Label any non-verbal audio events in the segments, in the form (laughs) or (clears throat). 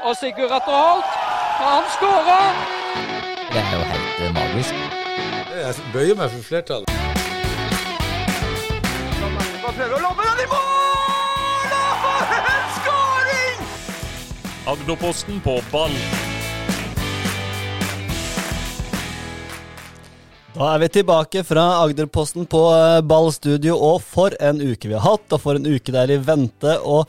Og Sigurd Atter Holt, han skårer! Det er jo helt eh, magisk. Jeg bøyer meg for flertallet. prøver å lobbe den i mål! Og for en skåring! Agderposten på ball. Da er vi tilbake fra Agderposten på eh, ballstudio, og for en uke vi har hatt, og for en uke det er i vente. og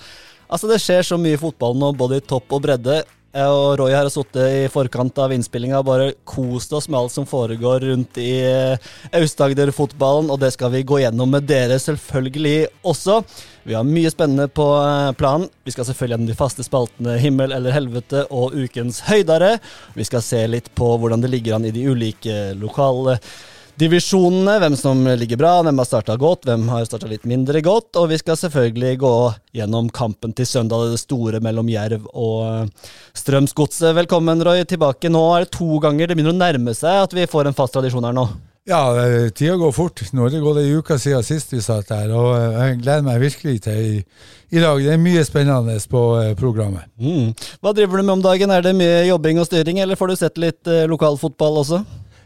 altså Det skjer så mye i fotballen nå, både i topp og bredde. Jeg og Roy har sittet i forkant av innspillinga og bare kost oss med alt som foregår rundt i eh, Aust-Agder-fotballen, og det skal vi gå gjennom med dere selvfølgelig også. Vi har mye spennende på eh, planen. Vi skal selvfølgelig gjennom de faste spaltene Himmel eller helvete og Ukens høydare. Vi skal se litt på hvordan det ligger an i de ulike lokale divisjonene. Hvem som ligger bra, hvem har starta godt, hvem har starta litt mindre godt. Og vi skal selvfølgelig gå gjennom kampen til søndag, det store mellom Jerv og eh, Strømsgodset. Velkommen, Roy, tilbake. Nå er det to ganger. Det begynner å nærme seg at vi får en fast tradisjon her nå. Ja, eh, tida går fort. Nå er det gått ei uke siden sist vi satt her, og eh, jeg gleder meg virkelig til i, i dag. Det er mye spennende på programmet. Mm. Hva driver du med om dagen? Er det mye jobbing og styring, eller får du sett litt lokalfotball også?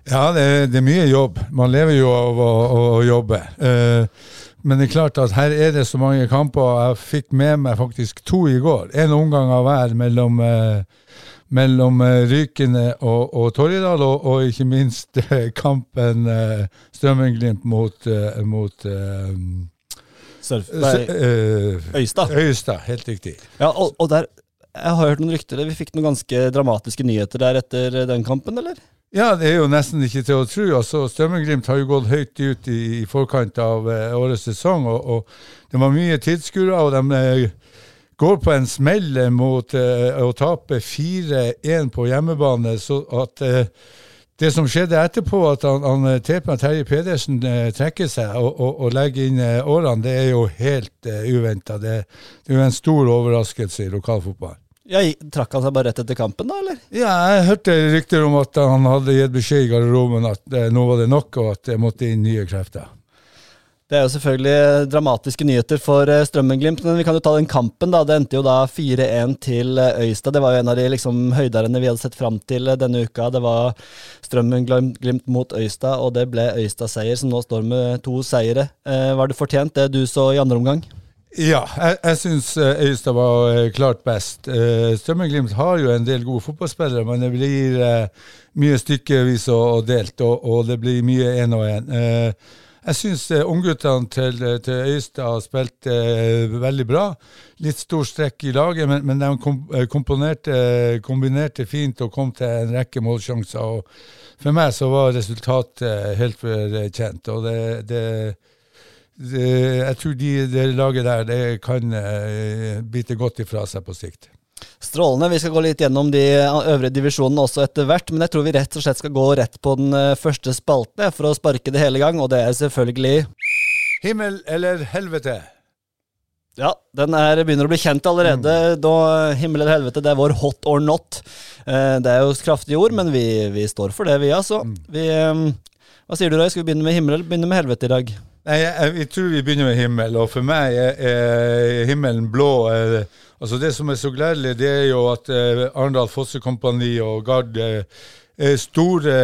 Ja, det, det, er mye jobb. Man lever jo av å, å, å jobbe. Eh, men det er klart at her er det så mange kamper. Jeg fikk med meg faktisk to i går. En omgang av hver mellom, eh, mellom eh, Rykene og, og Torridal, og, og, ikke minst eh, kampen eh, Strømmen-Glimt mot, eh, mot Surf, nei, Øystad. Øystad, helt riktig. Ja, og, og der, jeg har hørt noen rykter. Vi fikk noen ganske dramatiske nyheter der etter den kampen, eller? Ja, det er jo nesten ikke til å tro. Altså, Strømmen-Glimt har jo gått høyt ut i, i forkant av eh, årets sesong. Og, og det var mye tilskuere, og de eh, går på en smell mot eh, å tape 4-1 på hjemmebane. Så at det som skjedde etterpå, at han, han TP Terje Pedersen trekker seg og, og, og, legger inn årene, det er jo helt uh, uventa. Det, det, er jo en stor overraskelse i lokalfotball. Ja, Trakk han seg bare rett etter kampen, da? eller? Ja, jeg hørte rykter om at han hadde gitt beskjed i garderoben at eh, nå var det nok, og at det måtte inn nye krefter. Det er jo selvfølgelig dramatiske nyheter for eh, Strømmen-Glimt, men vi kan jo ta den kampen. da. Det endte jo da 4-1 til eh, Øystad. Det var jo en av de liksom høyderne vi hadde sett fram til denne uka. Det var Strømmen-Glimt mot Øystad, og det ble Øystad-seier, som nå står med to seire. Eh, var det fortjent, det du så i andre omgang? Ja, jeg, jeg syns eh, Øystad var eh, klart best. Uh, Strømmen-Glimt har jo en del gode fotballspillere, men det blir mye stykkevis og, delt, og, og, det blir mye én og én. Jeg syns ungguttene til, til Øystad spilte veldig bra. Litt stor strekk i laget, men, men de kom, kombinerte fint og kom til en rekke målsjanser. og For meg så var resultatet helt fortjent. og det, det jeg tror de, det laget der det kan uh, bite godt ifra seg på sikt. Strålende. Vi skal gå litt gjennom de øvrige divisjonene også etter hvert, men jeg tror vi rett og slett skal gå rett på den eh, første spalten for å sparke det hele gang, og det er selvfølgelig Himmel eller helvete? Ja, den er, begynner å bli kjent allerede. Mm. Da, himmel eller helvete, det er vår hot or not. Eh, det er jo kraftige ord, men vi, vi står for det, vi, altså. Mm. Vi, hva sier du, Røy? Skal vi begynne med himmel eller begynne med helvete i dag? Nei, jeg, jeg, tror vi begynner med himmel, og for meg er, er himmelen blå. Er, altså Det som er så gledelig, det er jo at eh, Arendal Fossekompani og Gard eh, store,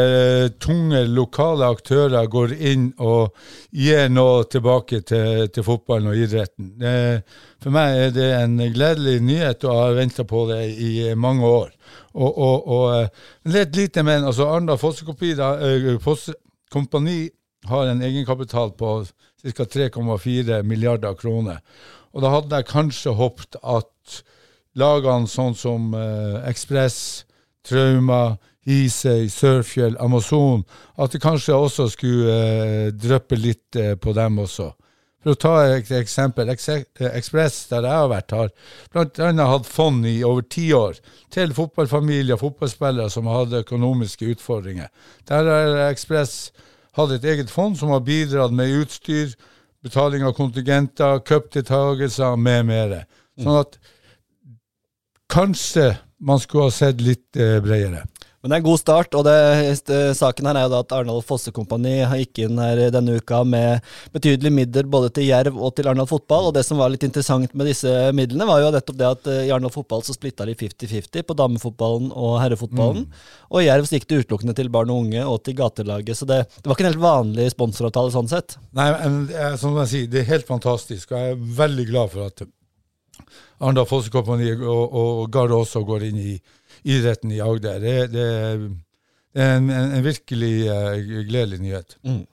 tunge lokale aktører går inn og gir noe tilbake til, til fotballen og idretten. For meg er det en gledelig nyhet, og jeg har venta på det i mange år. Og, og, og, det er et lite men. altså Arendal Fossekompani har en egenkapital på ca. 3,4 milliarder kroner. Og da hadde jeg kanskje håpet at lagene sånn som eh, Ekspress, Trauma, Hisøy, Sørfjell, Amazon, at det kanskje også skulle eh, dryppe litt eh, på dem også. For å ta et eksempel. Ekspress, der jeg har vært, har bl.a. hatt fond i over ti år til fotballfamilier og fotballspillere som hadde økonomiske utfordringer. Der har Ekspress hadde et eget fond som har bidratt med utstyr, betaling av kontingenter, cupdeltakelser med mere. Sånn at kanskje man skulle ha sett litt eh, bredere. Men det er en god start, og det, saken her er jo da at Arendal Fosse Kompani gikk inn her denne uka med betydelige midler både til Jerv og til Arendal Fotball. Og det som var litt interessant med disse midlene, var jo nettopp det at eh, i Arendal Fotball så splitta de 50-50 på damefotballen og herrefotballen. Og i Jerv gikk det utelukkende til barn og unge og til gatelaget. Så det, det var ikke en helt vanlig sponsoravtale sånn sett. Nei, men eh, som jeg sier, det er helt fantastisk. Og jeg er veldig glad for at Arendal Fossekompani og, og Gard også går inn i idretten i Agder. Det, det, det er en, en, virkelig uh, gledelig nyhet. Mm.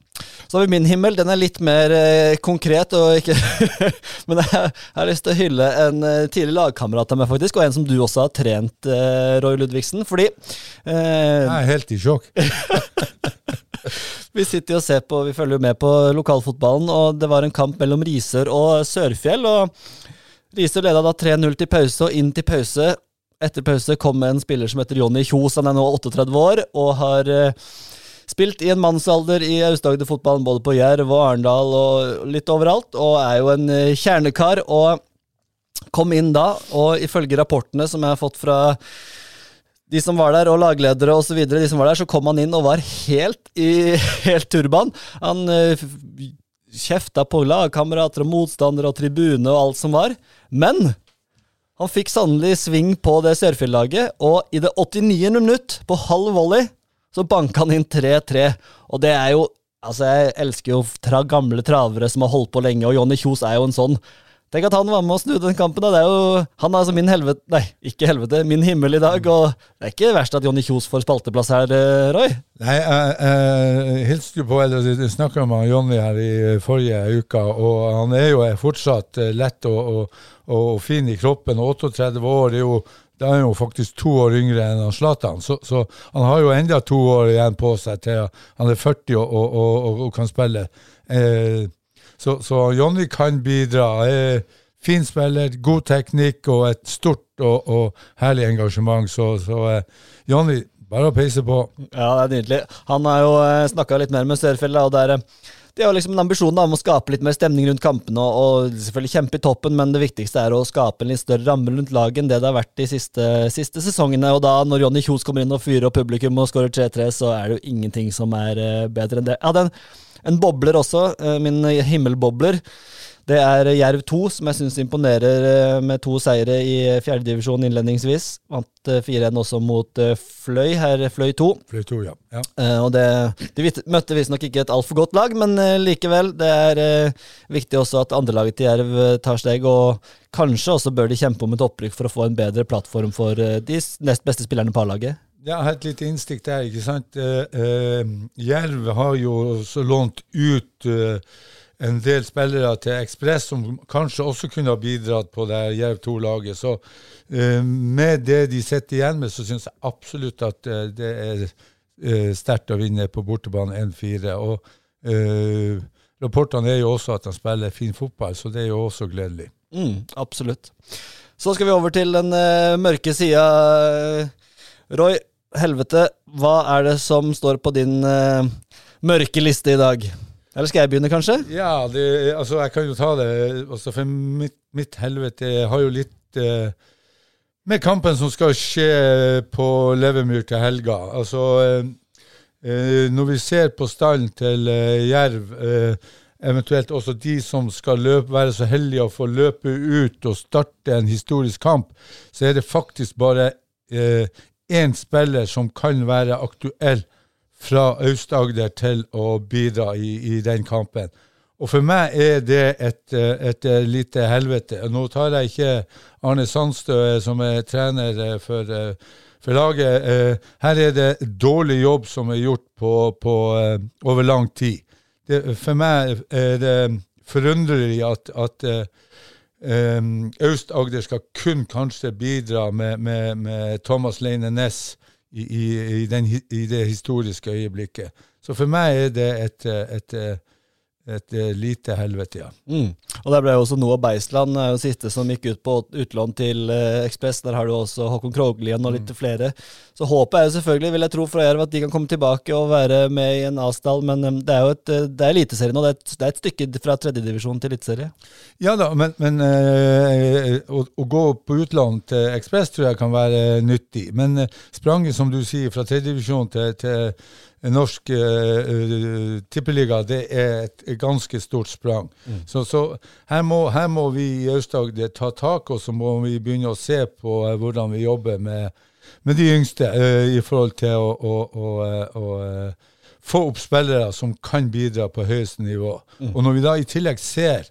Så har vi Min himmel. Den er litt mer eh, konkret. (laughs) Men jeg, jeg, har lyst til å hylle en eh, tidlig lagkamerat av meg, faktisk, og en som du også har trent, eh, Roy Ludvigsen. Fordi eh, Jeg er helt i sjokk. (laughs) vi sitter og ser på, vi følger jo med på lokalfotballen, og det var en kamp mellom Risør og Sørfjell. og Risør leda da 3-0 til pause, og inn til pause etter pause kom en spiller som heter Jonny Kjos. Han er nå 38 år og har uh, spilt i en mannsalder i Aust-Agder-fotballen både på Jerv og Arendal og litt overalt, og er jo en uh, kjernekar. og Kom inn da, og ifølge rapportene som jeg har fått fra de som var der, og lagledere osv., de som var der, så kom han inn og var helt i (laughs) helt turban. Han uh, kjefta på lagkamerater og motstandere og tribune og alt som var. Men han fikk sannelig sving på det Sørfjell-laget, og i det 89. minutt, på halv volley, så banka han inn 3-3. Og det er jo Altså, jeg elsker jo tra gamle travere som har holdt på lenge, og Jonny Kjos er jo en sånn. Tenk at han var med og snudde den kampen. da, det er jo, Han er altså min helvete Nei, ikke helvete, min himmel i dag. Og det er ikke verst at Jonny Kjos får spalteplass her, eh, Roy? Nei, jeg hilste jo på eller snakka med Jonny her i forrige uke, og han er jo fortsatt eh, lett og, og, og fin i kroppen. 38 år er jo da er han jo faktisk to år yngre enn Zlatan, så, så, han har jo enda to år igjen på seg til han er 40 og, og, og, og kan spille. Eh, så, så, Jonny kan bidra. Eh, fin spiller, god teknikk og et stort og, herlig engasjement. Så, så eh, Jonny, bare å peise på. Ja, det er nydelig. Han har jo eh, snakka litt mer med Sørfjellet, og det er eh, de har liksom en ambisjon om å skape litt mer stemning rundt kampene og, og, selvfølgelig kjempe i toppen, men det viktigste er å skape en litt større ramme rundt laget enn det det har vært de siste, siste sesongene. Og da når Jonny Kjos kommer inn og fyrer opp publikum og skårer 3-3, så er det jo ingenting som er uh, bedre enn det. Jeg hadde en, en bobler også, uh, min himmelbobler. Det er Jerv 2, som jeg syns imponerer eh, med to seire i fjerdedivisjon innledningsvis. Vant 4-1 eh, også mot eh, Fløy, her Fløy 2. Fløy 2, ja. ja. Og det, De møtte visstnok ikke et altfor godt lag, men likevel. Det er viktig også at andrelaget til Jerv tar steg, og kanskje også bør de kjempe om et opprykk for å få en bedre plattform for de nest beste spillerne på A-laget. Ja, et lite innstikk der, ikke sant. Uh, uh, Jerv har jo også lånt ut uh, en del spillere til Ekspress som kanskje også kunne ha bidratt på det Jerv 2-laget. Så eh, med det de sitter igjen med, så syns jeg absolutt at eh, det er eh, sterkt å vinne på bortebane 1-4. Og rapportene er jo også at de spiller fin fotball, så det er jo også gledelig. Mm, absolutt. Så skal vi over til den mørke sida. Roy, helvete, hva er det som står på din mørke liste i dag? Eller skal jeg begynne, kanskje? Ja, det, altså jeg kan jo ta det. Altså for mitt, mitt helvete har jo litt eh, med kampen som skal skje på Levermyr til helga. Altså eh, eh, Når vi ser på stallen til eh, Jerv, eh, eventuelt også de som skal løpe, være så heldige å få løpe ut og starte en historisk kamp, så er det faktisk bare én eh, spiller som kan være aktuell fra Aust-Agder til å bidra i, i, den kampen. Og for meg er det et, et, et lite helvete. Nå tar jeg ikke Arne Sandstø som er trener eh, for, eh, for, laget. Eh, her er det dårlig jobb som er gjort på, på over lang tid. Det, for meg er det forunderlig at, at Aust-Agder skal kun kanskje bidra med, med, med Thomas Leine Næss i, i, den, i, det historiske øyeblikket. Så for meg er det et, et, et et eh, lite helvete, ja. Mm. Og der ble jo også Noah Beisland er jo siste som gikk ut på utlån til eh, Ekspress. Der har du også Håkon Kroglien og litt flere. Så håpet er jo selvfølgelig, vil jeg tro, fra Jerv at de kan komme tilbake og være med i en Asdal. Men eh, det er jo et, eh, det er eliteserie nå. Det er et, det er et stykke fra tredjedivisjon til eliteserie. Ja da, men, men øh, å, å gå på utlån til Ekspress tror jeg kan være nyttig. Men eh, spranget, som du sier, fra tredjedivisjon til, til norsk eh, tippeliga, det er et, ganske stort sprang. Så, så her, må, her må vi i Aust-Agder ta tak, og så må vi begynne å se på uh, hvordan vi jobber med, med de yngste uh, i forhold til å, å, å, å få opp spillere som kan bidra på høyeste nivå. Og når vi da i tillegg ser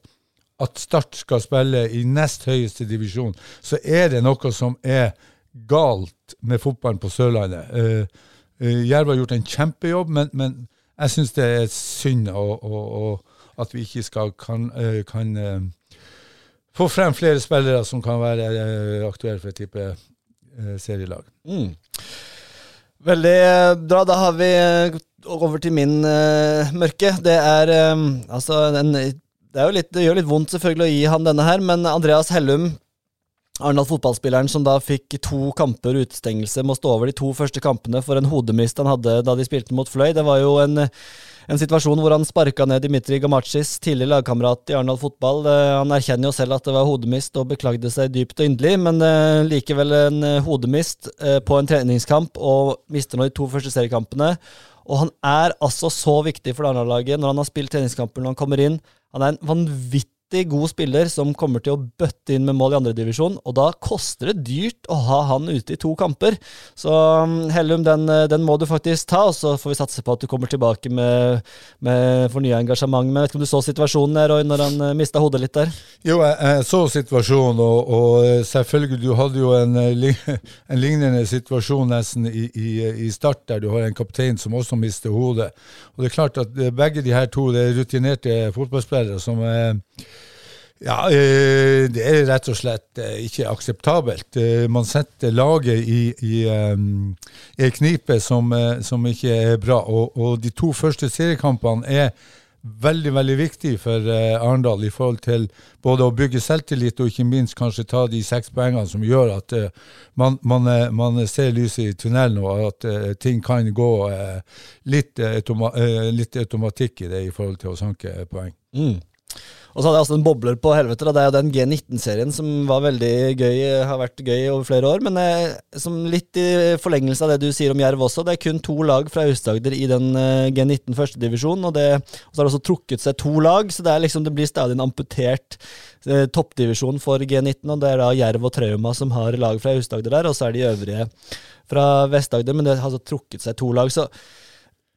at Start skal spille i nest høyeste divisjon, så er det noe som er galt med fotballen på Sørlandet. Eh, Jerv har gjort en kjempejobb, men, men jeg syns det er synd å, å, å, at vi ikke skal, kan, eh, kan eh, få frem flere spillere som kan være eh, aktuelle for et type eh, serielag. Mm. Veldig eh, bra. Da har vi eh, over til min uh, mørke. Det er um, altså en, det, litt, det gjør litt vondt selvfølgelig å gi han denne her, men Andreas Hellum, Arendal fotballspilleren som da fikk to kamper utestengelse, må stå over de to første kampene for en hodemist han hadde da de spilte mot Fløy. Det var jo en, en situasjon hvor han sparka ned Dimitri Gamacis, tidligere lagkamerat i Arendal fotball. Eh, Han erkjenner jo selv at det var hodemist og beklagde seg dypt og inderlig, men eh, likevel en hodemist eh, på en treningskamp og mister nå de to første seriekampene. Og han er altså så viktig for Arendal-laget når han har spilt treningskamper når han kommer inn. Han er en vanvittig god spiller som kommer til å bøtte inn med mål i andredivisjon, og da koster det dyrt å ha han ute i to kamper. Så um, Hellum, den, eh, den må du faktisk ta, og så får vi satse på at du kommer tilbake med, med fornya engasjement. Men vet ikke om du så situasjonen der, Roy, når han uh, mista hodet litt der? Jo, jeg, jeg så situasjonen, og, og eh, selvfølgelig, du hadde jo en, eh, (laughs) en lignende situasjon nesten i, i, i start, der du har en kaptein som også mister hodet. Og det er klart at eh, begge de her to det er rutinerte fotballspillere som eh, ja, eh, det er rett og slett eh, ikke akseptabelt. Eh, Man setter laget i, i, i knipe som, som ikke er bra. Og, og de to første seriekampene er veldig veldig viktige for Arendal i forhold til både å bygge selvtillit og ikke minst kanskje ta de seks poengene som gjør at man, man, man ser lyset i tunnelen og at ting kan gå litt, litt automatikk i det i forhold til å sanke poeng. Mm. Og så hadde jeg også en bobler på helvete. Da. Det er jo den G19-serien som var veldig gøy, har vært gøy over flere år. Men eh, som litt i forlengelse av det du sier om Jerv også, det er kun to lag fra Aust-Agder i den eh, G19 førstedivisjon. Og, og så har det også trukket seg to lag, så det, er liksom, det blir stadig en amputert eh, toppdivisjon for G19. Og det er da Jerv og Trauma som har lag fra Aust-Agder der, og så er de øvrige fra Vest-Agder. Men det har altså trukket seg to lag. så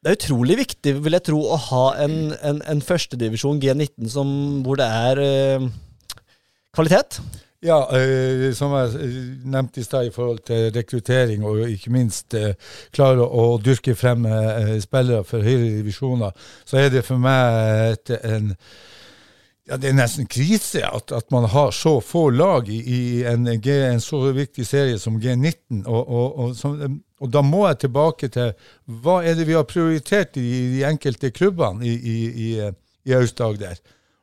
det er utrolig viktig, vil jeg tro, å ha en, en, en førstedivisjon G19 som, hvor det er øh, kvalitet. Ja, øh, som jeg eh, nevnte i stad i forhold til rekruttering, og ikke minst øh, klare å, dyrke frem spillere for høyere divisjoner, så er det for meg et, en ja, Det er nesten krise at, at man har så få lag i, i en, en så viktig serie som G19. Og, og, og, og da må jeg tilbake til hva er det vi har prioritert i de enkelte klubbene i, i, i, i Aust-Agder.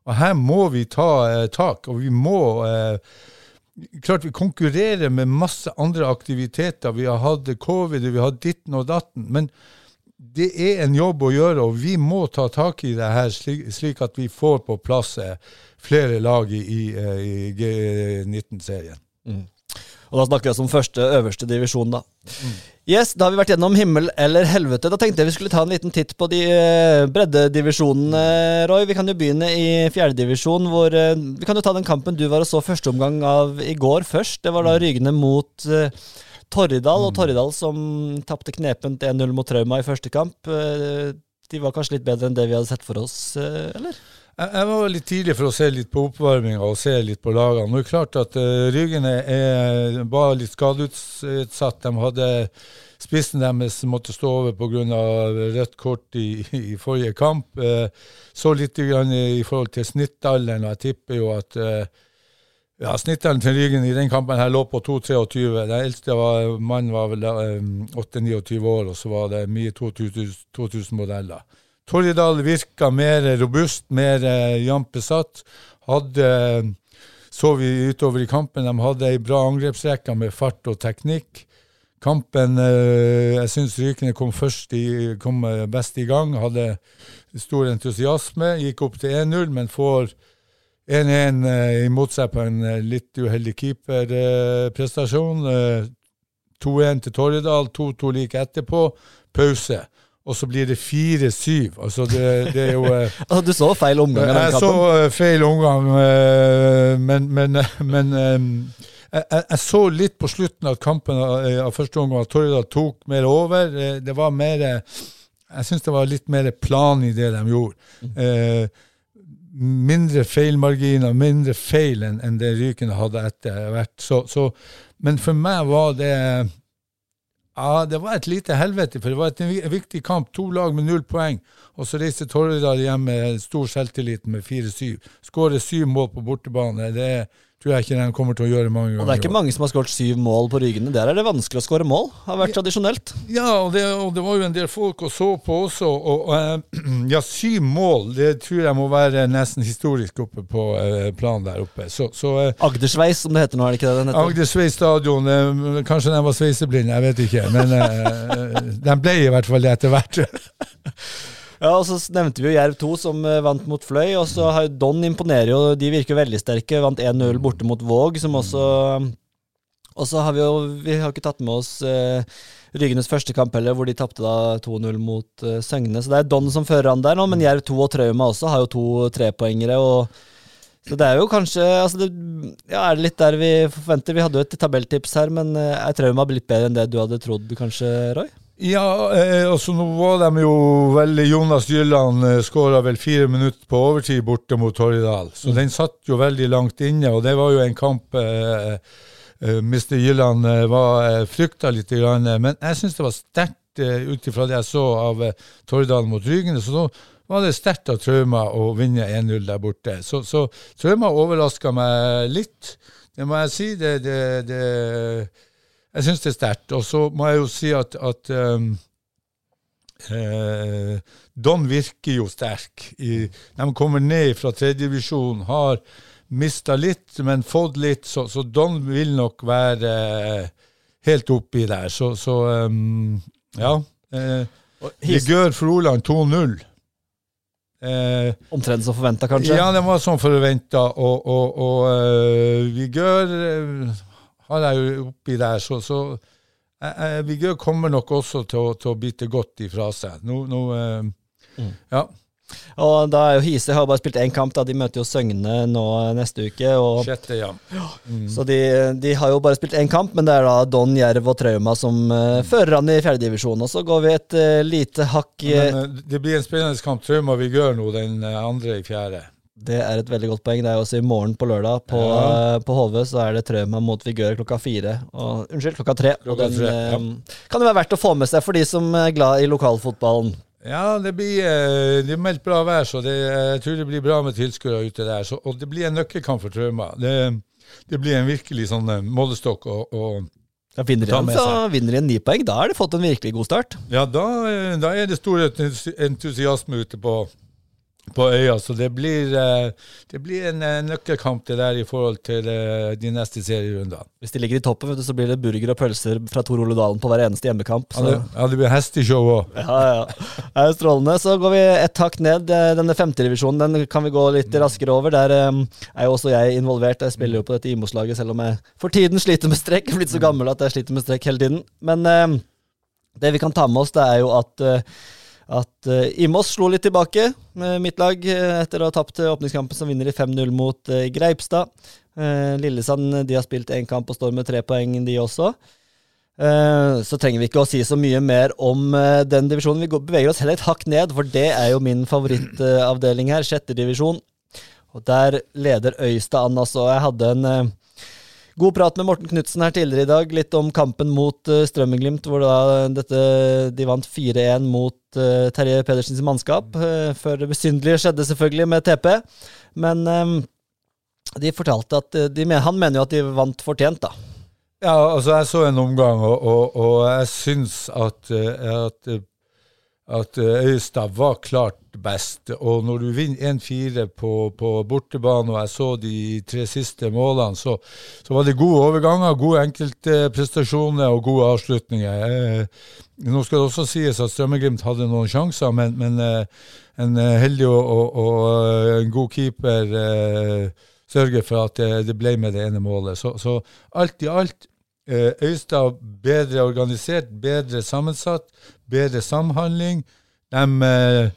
Og her må vi ta eh, tak, og vi må eh, Klart vi konkurrerer med masse andre aktiviteter. Vi har hatt covid, vi har hatt ditten og datten. Men det er en jobb å gjøre, og vi må ta tak i det her, slik, slik at vi får på plass eh, flere lag i, i, eh, i G19-serien. Og da snakker vi altså om første øverste divisjon, da. Yes, da har vi vært gjennom himmel eller helvete. Da tenkte jeg vi skulle ta en liten titt på de eh, breddedivisjonene, Roy. Vi kan jo begynne i fjerdedivisjon, hvor Vi kan jo ta den kampen du var og så første omgang av i går først. Det var da Rygende mot eh, Torridal, og Torridal som tapte knepent 1-0 mot Trauma i første kamp. Eh, de var kanskje litt bedre enn det vi hadde sett for oss, eh, eller? Jeg, var litt tidlig for å se litt på oppvarminga og se litt på lagene. Nå er det klart at Ryggene Rygene er bare litt skadeutsatt. De hadde Spissen deres måtte stå over pga. rødt kort i, i forrige kamp. Eh, så litt i forhold til snittalderen, og jeg tipper jo at eh, ja, Snittalderen til Rygen i den kampen her lå på 2-23. Den eldste var, mannen var vel eh, 8-29 år, og så var det mye 2000 2000-modeller. Torridal virka mer robust, mer eh, jevnt besatt. Hadde så vi utover i kampen. De hadde ei bra angrepsrekke med fart og teknikk. Kampen eh, Jeg syns Rykene kom i, kom eh, best i gang. Hadde stor entusiasme. Gikk opp til 1-0, men får 1-1 eh, imot seg på en eh, litt uheldig keeperprestasjon. Eh, 2-1 til Torridal, 2-2 like etterpå. Pause. Og så blir det 4-7. Altså, det, det er jo eh, (laughs) Altså, du så feil omgang jeg så eh, feil omgang, eh, men, men, men eh, jeg, jeg- så litt på slutten av kampen av, første omgang at Torridal tok mer over. Eh, Det var mer eh, Jeg syns det var litt mer plan i det de gjorde. Mindre feilmarginer, mindre feil enn en det Rykene hadde etter hvert. Så, så, men for meg var det ja, det var et lite helvete, for det var et viktig kamp. To lag med null poeng. Og så reiser Torridal hjem med stor selvtillit med 4-7. Skårer syv mål på bortebane. Det tror jeg ikke de kommer til å gjøre mange ganger. Og det er ikke mange som har skåret syv mål på Rygene. Der er det vanskelig å skåre mål. Har vært tradisjonelt. Ja, og det, og det var jo en del folk å så på også. Og, og, eh, (clears throat) ja, syv mål, det tror jeg må være nesten historisk oppe på eh, planen der oppe. Så, så eh, Agdersveis, som det heter nå, er det ikke det den heter? Agdersveis stadion, kanskje den var sveiseblind, jeg vet ikke. Men (laughs) den ble i hvert fall det etter hvert. (laughs) Ja, og så nevnte vi jo Jerv 2 som eh, vant mot Fløy, og så har Don imponerer jo, de virker veldig sterke. Vant 1-0 borte mot Våg, som også Og så har vi jo Vi har ikke tatt med oss eh, Rygenes første kamp heller, hvor de tapte da 2-0 mot eh, Søgne. Så det er Don som fører an der nå, men Jerv 2 og Trauma også har jo to trepoengere. og så det er jo kanskje altså det, ja, Er det litt der vi forventer? Vi hadde jo et tabelltips her, men eh, er Trauma blitt bedre enn det du hadde trodd, kanskje, Roy? Ja, eh, altså nå var de jo veldig Jonas Gylland eh, skåra vel fire minutter på overtid borte mot Torridal. Så den satt jo veldig langt inne, og det var jo en kamp eh, eh, Mr. Gylland eh, var eh, frykta litt, grann, eh, men jeg syns det var sterkt eh, ut ifra det jeg så av eh, Torridal mot Rygene. Så da var det sterkt av Trauma å vinne 1-0 der borte. Så, så Trauma overraska meg litt, det må jeg si. Det, det, det jeg syns det er sterkt. Og så må jeg jo si at, at um, eh, Don virker jo sterk. I, de kommer ned fra tredjedivisjon, har mista litt, men fått litt, så, så Don vil nok være eh, helt oppi der. Så, så um, ja. Eh, Vigør Froland 2-0. Eh, Omtrent som forventa, kanskje? ja, det var som forventa. Og, og, og uh, Vigør eh, har er jo oppi der, så, så eh, eh, Vigør kommer nok også til å, til å bite godt ifra seg. Nå, nå eh, Mm. Ja. Og da er jo Hise har bare spilt én kamp, da. De møter jo Søgne nå neste uke. Og, Sjette, ja. Så de, de har jo bare spilt én kamp, men det er da Don Jerv og Trauma som uh, fører an i fjerdedivisjon. Og så går vi et uh, lite hakk Men uh, det blir en spennende kamp. Trauma vi gjør nå, den andre i fjerde. Det er et veldig godt poeng. Det er også i morgen på lørdag. På, Ja. eh, på HV så er det Trauma mot Vigør klokka fire. Og, unnskyld, klokka tre. Klokka den tre, ja. eh, kan det være verdt å få med seg for de som er glad i lokalfotballen. Ja, det blir eh, det er meldt bra vær, så det, jeg tror det blir bra med tilskuere ute der. Så, og det blir en nøkkelkamp for Trauma. Det, det blir en virkelig sånn målestokk. Og, å Da vinner de en, med så vinner de ni poeng. Da har de fått en virkelig god start. ja, da, da er det stor entusiasme ute på, på øya. Så det blir, eh, det blir en eh, nøkkelkamp det der i forhold til eh, de neste serierundene. Hvis de ligger i toppen, du, så blir det burger og pølser fra Tor Ole Dalen på hver eneste hjemmekamp. Så. ja, det blir hesteshow òg. Ja, ja. Det er strålende. Så går vi et hakk ned. Denne femterevisjonen den kan vi gå litt raskere over. Der eh, er jo også jeg involvert. Jeg spiller jo på dette Imos-laget, selv om jeg for tiden sliter med strekk. Jeg er blitt så gammel at jeg sliter med strekk hele tiden. Men eh, det vi kan ta med oss, det er jo at at uh, Imos slo litt tilbake med mitt lag eh, etter å ha tapt eh, åpningskampen, som vinner i 5-0 mot uh, Greipstad. Uh, Lillesand de har spilt én kamp og står med tre poeng, de også. Eh, så trenger vi ikke å si så mye mer om eh, den divisjonen. Vi beveger oss heller et hakk ned, for det er jo min favorittavdeling her, sjette divisjon. Og der leder Øystad an, altså. Jeg hadde en eh, god prat med Morten Knutsen her tidligere i dag, litt om kampen mot uh, Strømmeglimt, hvor da dette, de vant 4-1 mot uh, Terje Pedersens mannskap. Uh, før det besynderlige skjedde, selvfølgelig, med TP. Men eh, de fortalte at eh, de, Han mener jo at de vant fortjent, da. Ja, altså jeg så en omgang, og, og, og jeg syns at, eh, at, eh, at Øyestad Øystad var klart best. Og når du vinner 1-4 på, på bortebane, og jeg så de tre siste målene, så, så var det gode overganger, gode enkeltprestasjoner og gode avslutninger. Eh, nå skal det også sies at Strømmeglimt hadde noen sjanser, men, men eh, en eh, heldig og, og, og eh, en god keeper eh, sørger for at det, det, ble med det ene målet. Så, så alt i alt eh, Øystad bedre organisert, bedre sammensatt, bedre samhandling. De eh,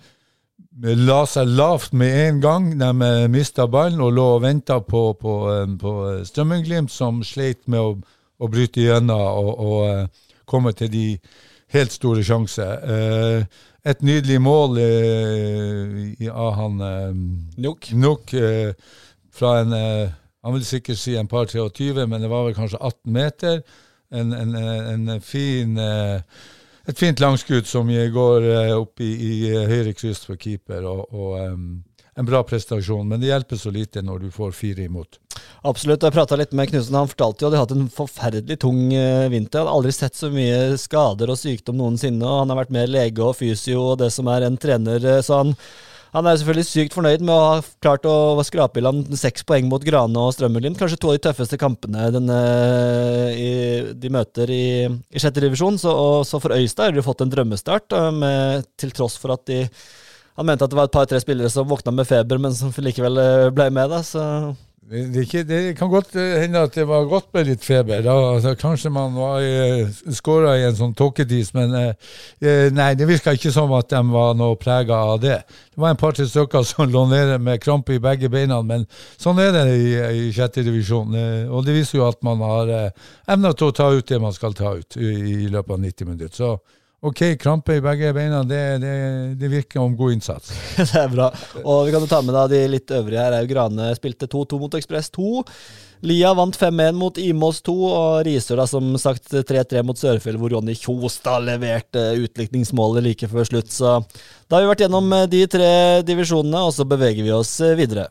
la seg lavt med en gang. De eh, mista ballen og lå og venta på, på, eh, på Strømmenglimt, som sleit med å, å bryte gjennom og, og komme til de helt store sjanser. Et nydelig mål av han Nok. Nuk fra en Han vil sikkert si en par 23, men det var vel kanskje 18 meter. En, en, en fin et fint langskudd som går opp i, i høyre kryss for keeper. og, og um, en bra prestasjon, men det hjelper så lite når du får fire imot. Absolutt. Jeg prata litt med Knutsen. Han fortalte jo at de har hatt en forferdelig tung vinter. Han hadde aldri sett så mye skader og sykdom noensinne. og Han har vært mer lege og fysio og det som er en trener. Så han, han er selvfølgelig sykt fornøyd med å ha klart å skrape i land seks poeng mot Grane og Strømmelin. Kanskje to av de tøffeste kampene denne, i, de møter i, i sjette divisjon. Så, så, for Øystad har de fått en drømmestart, med, til tross for at de han mente at det var et par-tre spillere som våkna med feber, men som likevel ble med. Da, så det, ikke, det, kan godt hende at det var godt med litt feber. Altså, kanskje man var skåra i en sånn tåkedis, men eh, nei, det virka ikke som at de var noe prega av det. Det var en par-tre stykker som lå nede med krampe i begge beina, men sånn er det i, i sjette divisjon. Eh, og det viser jo at man har eh, evna til å ta ut det man skal ta ut i, i løpet av 90 minutter. Så OK, krampe i begge beina, det, det, det, virker om god innsats. (laughs) det er bra. Og vi kan jo ta med da de litt øvrige her. Grane spilte 2-2 mot Ekspress 2. Lia vant 5-1 mot Imås 2, og Risør da som sagt 3-3 mot Sørfjell, hvor Ronny Kjostad leverte utlikningsmålet like før slutt. Så da har vi vært gjennom eh, de tre divisjonene, og så beveger vi oss eh, videre.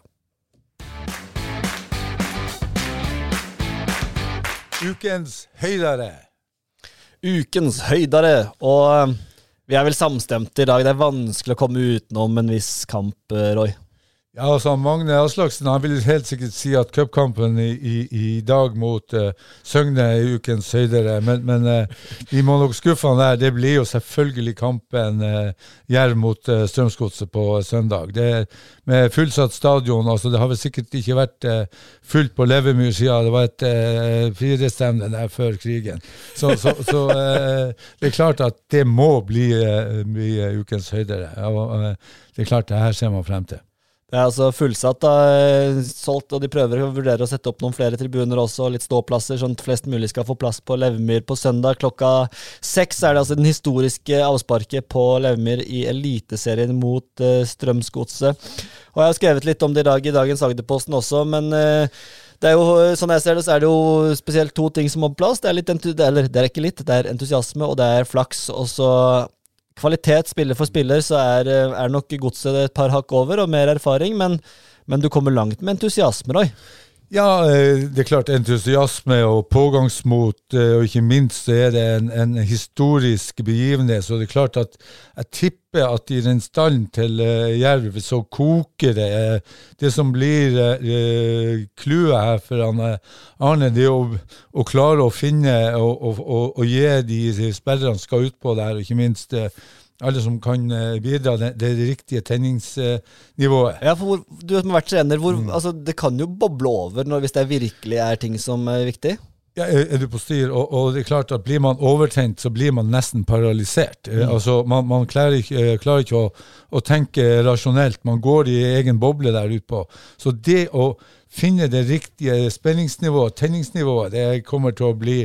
Ukens høydere ukens høydere. Og eh, vi er vel samstemte i dag. Det er vanskelig å komme utenom en viss kamp, eh, Roy. Ja, altså Magne Aslaksen han vil helt sikkert si at cupkampen i, i, i, dag mot uh, Søgne er ukens høydere, men, men uh, vi må nok skuffe han der. Det blir jo selvfølgelig kampen uh, Jerv mot uh, Strømsgodset på søndag. Det med fullsatt stadion. altså Det har vel sikkert ikke vært fullt på Levermyr siden det var et uh, firestevne der før krigen. Så, så, så det er klart at det må bli, bli ukens høydere. Og, det er klart det her ser man frem til. Det er altså fullsatt, da, solgt, og de prøver å vurdere å sette opp noen flere tribuner også, litt ståplasser, sånn at flest mulig skal få plass på Levemyr på søndag. Klokka seks er det altså den historiske avsparket på Levemyr i Eliteserien mot uh, Strømsgodset. Og jeg har skrevet litt om det i dag i dagens Agderposten også, men uh, det er jo, sånn jeg ser det, så er det jo spesielt to ting som må på plass. Det er litt, eller det er ikke litt, det er entusiasme, og det er flaks. Og så kvalitet spiller for spiller, så er, eh, er nok godset et par hakk over og mer erfaring, men, men du kommer langt med entusiasme, Roy. Ja, eh, det er klart entusiasme og pågangsmot, eh, og ikke minst så er det en, en historisk begivenhet. Så det er klart at jeg tipper at i den stallen til Jerv så koker det. Det som blir clouet her for Arne, det er å, å, klare å finne og, og, og, og gi de sperrene skal utpå der, og ikke minst alle som kan eh, bidra det, det riktige tenningsnivået. Ja, for hvor, Du som har vært trener, hvor, mm. altså, det kan jo boble over når, hvis det virkelig er ting som er viktig? Ja, er, du på styr, og, og, det er klart at blir man overtent, så blir man nesten paralysert. Eh, mm. Altså, man, man klarer, ikke, eh, klarer ikke, å, å, tenke rasjonelt. Man går i egen boble der ute på. Så det å finne det riktige spenningsnivået, tenningsnivået, det kommer til å bli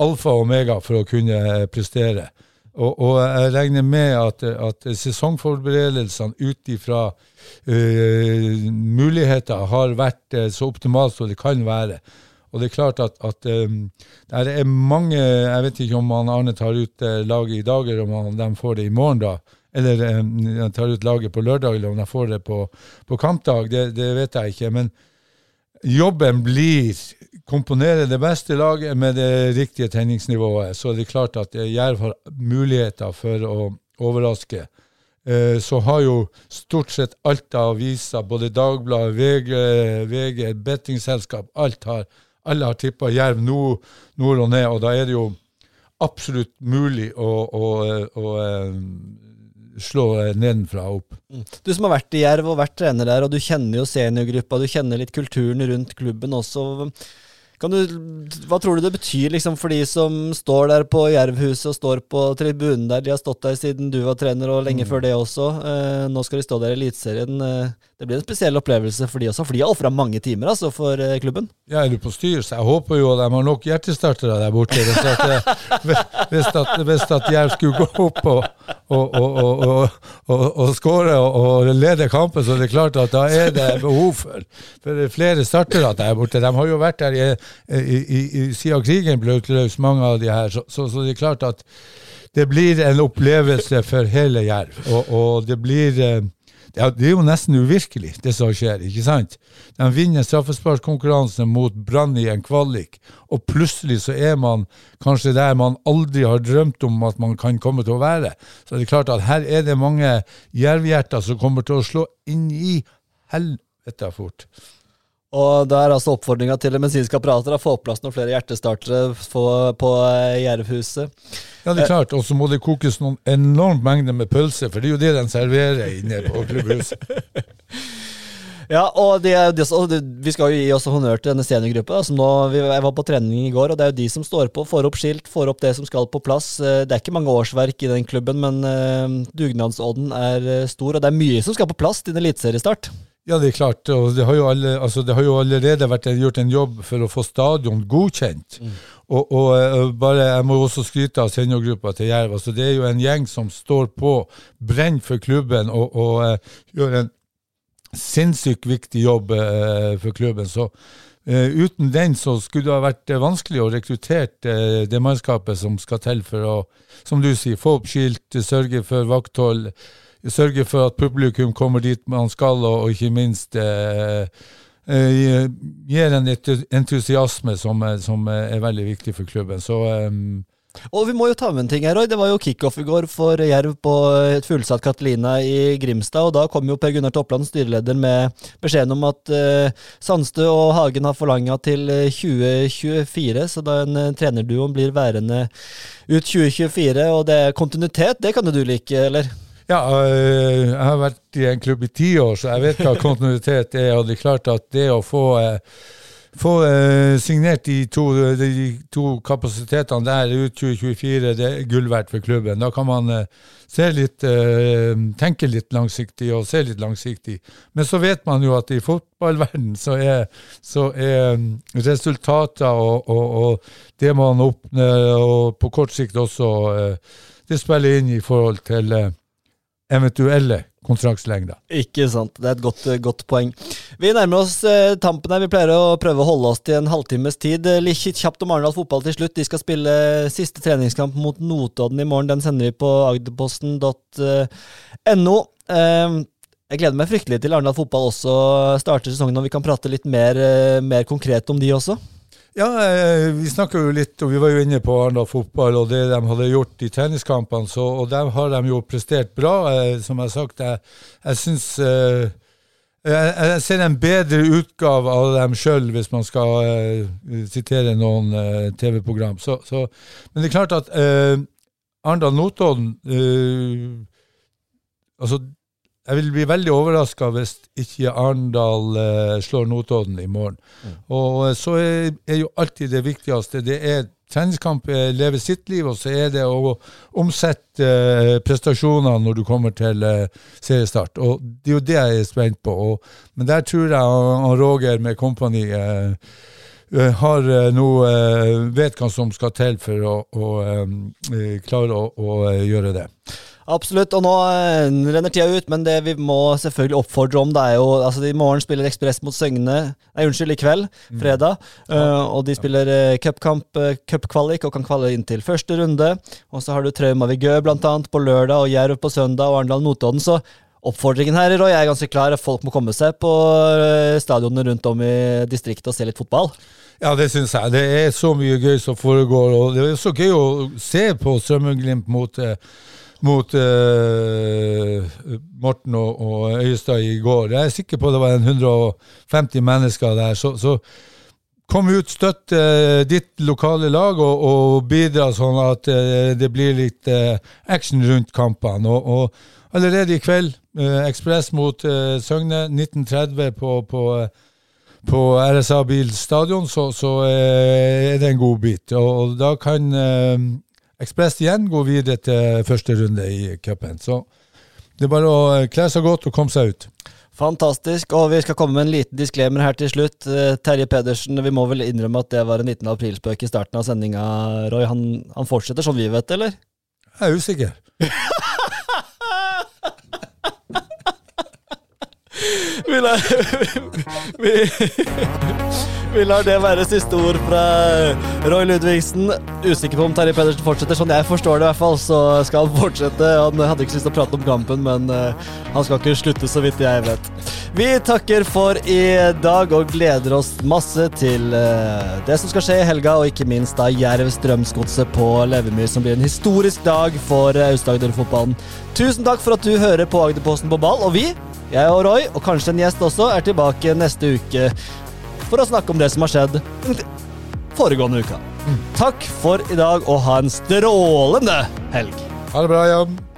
alfa og omega for å kunne prestere. Og, og, jeg regner med at, at sesongforberedelsene ut ifra uh, muligheter har vært uh, så optimalt som det kan være. Og det er klart at, at um, det er mange Jeg vet ikke om han Arne tar ut uh, laget i dag, eller om han, de får det i morgen, da. Eller um, tar ut laget på lørdag, eller om de får det på, på kampdag. Det, det vet jeg ikke. Men jobben blir komponere det beste laget med det riktige tenningsnivået, så er det klart at Jerv har muligheter for å, overrasker, eh, så har jo stort sett alt av aviser, både Dagbladet, VG, VG bettingselskap, alt har, alle har tippa Jerv nord, nord og ned, og da er det jo absolutt mulig å, å, å, å slå nedenfra og opp. Du som har vært i Jerv og vært trener der, og du kjenner jo seniorgruppa, du kjenner litt kulturen rundt klubben også. Kan du, hva tror du det betyr liksom, for de som står der på Jervhuset og står på tribunen der? De har stått der siden du var trener, og lenge før det også. Eh, nå skal de stå der i Eliteserien. Eh, det blir en spesiell opplevelse for de også, for de har ofra mange timer altså, for eh, klubben. Ja, er du på styr, så jeg håper jo de har nok hjertestartere der borte. Hvis at, (laughs) hvis at, hvis at Jerv skulle gå opp og, og, og, og, og, skåre og, lede kampen, så er det klart at da er det behov for, for flere startere der borte. De har jo vært der i, i, i, i, siden krigen brøt løs, mange av de her. Så, så, så det er klart at det blir en opplevelse for hele Jerv. Og, og det blir eh, det er jo nesten uvirkelig, det som skjer, ikke sant? De vinner straffesparkkonkurransen mot Brann i en kvalik, og plutselig så er man kanskje der man aldri har drømt om at man kan komme til å være. Så det er klart at her er det mange jervhjerter som kommer til å slå inn i helvete fort. Og da er altså oppfordringa til det medisinske apparatet å få på plass noen flere hjertestartere på, på eh, Jervhuset. Ja, det er klart, og så må det kokes noen enormt mengder med pølse, for det er jo det de serverer inne på klubbhuset. (laughs) Ja, og, de, er- de, og vi skal jo gi også honnør til denne seniorgruppa. som nå, jeg var på trening i går, og det er jo de som står på, får opp skilt, får opp det som skal på plass. Eh, Det er ikke mange årsverk i den klubben, men eh, dugnadsånden er eh, stor, og det er mye som skal på plass til en eliteseriestart. Ja, det er klart. og Det har jo, alle, altså det har jo allerede vært gjort en jobb for å få stadion godkjent. Og, og eh, bare, Jeg må også skryte av seniorgruppa til Jerv. altså Det er jo en gjeng som står på, brenner for klubben og, og eh, gjør en sinnssykt viktig jobb eh, for klubben. Så uten den så skulle det ha vært vanskelig å rekruttere det mannskapet som skal til for å, som du sier, få opp skilt, sørge for vakthold, sørge for at publikum kommer dit man skal, og, ikke minst eh, eh, gir en entusiasme som, som er veldig viktig for klubben. Så eh, Og vi må jo ta med en ting her, Roy. Det var jo kickoff i går for Jerv på et fullsatt Catalina i Grimstad, og da kom jo Per Gunnar Toppland, styreleder, med beskjeden om at eh, Sandstø og Hagen har forlanga til eh, 2024, så da en uh, trenerduo blir værende ut 2024, og det er kontinuitet, det kan jo du like, eller? Ja, øh, jeg har vært i en klubb i ti år, så jeg vet hva kontinuitet er. Og det er klart at det å få, øh, få øh, signert de to, de to kapasitetene der ut 2024, det er gull verdt for klubben. Da kan man litt, tenke litt langsiktig og se litt langsiktig. Men så vet man jo at i fotballverden så er, så er resultater og, og, og det man oppnår, på kort sikt også, det spiller inn i forhold til eventuelle kontraktslengder. Ikke sant. Det er et godt, godt poeng. Vi nærmer oss eh, tampen her. Vi pleier å prøve å holde oss til en halvtimes tid. Eh, Litt kjapt om Arendal fotball til slutt. De skal spille siste treningskamp mot Notodden i morgen. Den sender vi på agderposten.no. Eh, jeg gleder meg fryktelig til Arendal fotball også starter sesongen, og vi kan prate litt mer, eh, mer konkret om de også. Ja, eh, vi snakka jo litt, og vi var jo inne på Arendal fotball og det de hadde gjort i treningskampene, så, og der har de jo prestert bra. Eh, som jeg har sagt, jeg, jeg syns eh, jeg, jeg ser en bedre utgave av dem sjøl, hvis man skal eh, sitere noen uh, TV-program. Men det er klart at uh, Arendal-Notodden uh, Altså, jeg vil bli veldig overraska hvis ikke Arendal eh, slår Notodden i morgen. Og eh, så er, er jo alltid det viktigste det er treningskamp eh, lever sitt liv, og så er det å omsette eh, prestasjonene når du kommer til eh, seriestart. Og det er jo det jeg er spent på. Og, men der tror jeg han, han Roger med kompani eh, har eh, Vet hva som skal til for å, å klare å, å gjøre det. Absolutt, og nå eh, renner tida ut, men det vi må selvfølgelig oppfordre om, det er jo altså I morgen spiller Ekspress mot Søgne Nei, unnskyld, i kveld, fredag. eh, og de spiller uh, cupkamp, uh, cupkvalik, og kan kvalle inn til første runde. Og så har du Trauma blant annet på lørdag, og Jerv på søndag, og Arendal-Notodden. Så oppfordringen her, Roy, er ganske klar. Folk må komme seg på uh, stadionene rundt om i distriktet og se litt fotball. Ja, det syns jeg. Det er så mye gøy som foregår. Og det er så gøy å se på Strømmen-Glimt mot, eh, mot uh, Morten og, og Øyestad i går. Jeg er sikker på det var 150 mennesker der. Så, så kom ut, støtt uh, ditt lokale lag og, og bidra sånn at uh, det blir litt eh, action rundt kampene. Og, og allerede i kveld, eh, Ekspress mot eh, Søgne, 1930 på, på, eh, på RSA Bil stadion, så, så eh, er det en god bit. Og, da kan eh, Ekspress igjen går videre til første runde i cupen. Så det er bare å eh, kle seg godt og komme seg ut. Fantastisk. Og vi skal komme med en liten disklemer her til slutt. Eh, Terje Pedersen, vi må vel innrømme at det var en liten aprilspøk i starten av sendinga, Roy. Han, han fortsetter sånn vi vet, eller? Jeg er usikker. (laughs) Vi (laughs) vi, vi lar det være siste ord fra Roy Ludvigsen. Usikker på om Terje Pedersen fortsetter. Sånn jeg forstår det, i hvert fall, så skal han fortsette. Han hadde ikke lyst til å prate om kampen, men eh, han skal ikke slutte, så vidt jeg vet. Vi takker for i dag og gleder oss masse til eh, det som skal skje i helga, og ikke minst da Jerv Strømsgodset på Levemyr, som blir en historisk dag for eh, Aust-Agder-fotballen. Tusen takk for at du hører på Agderposten på ball, og vi jeg og Roy, og kanskje en gjest også, er tilbake neste uke for å snakke om det som har skjedd foregående uka. Takk for i dag, og ha en strålende helg. Ha det bra, Jan.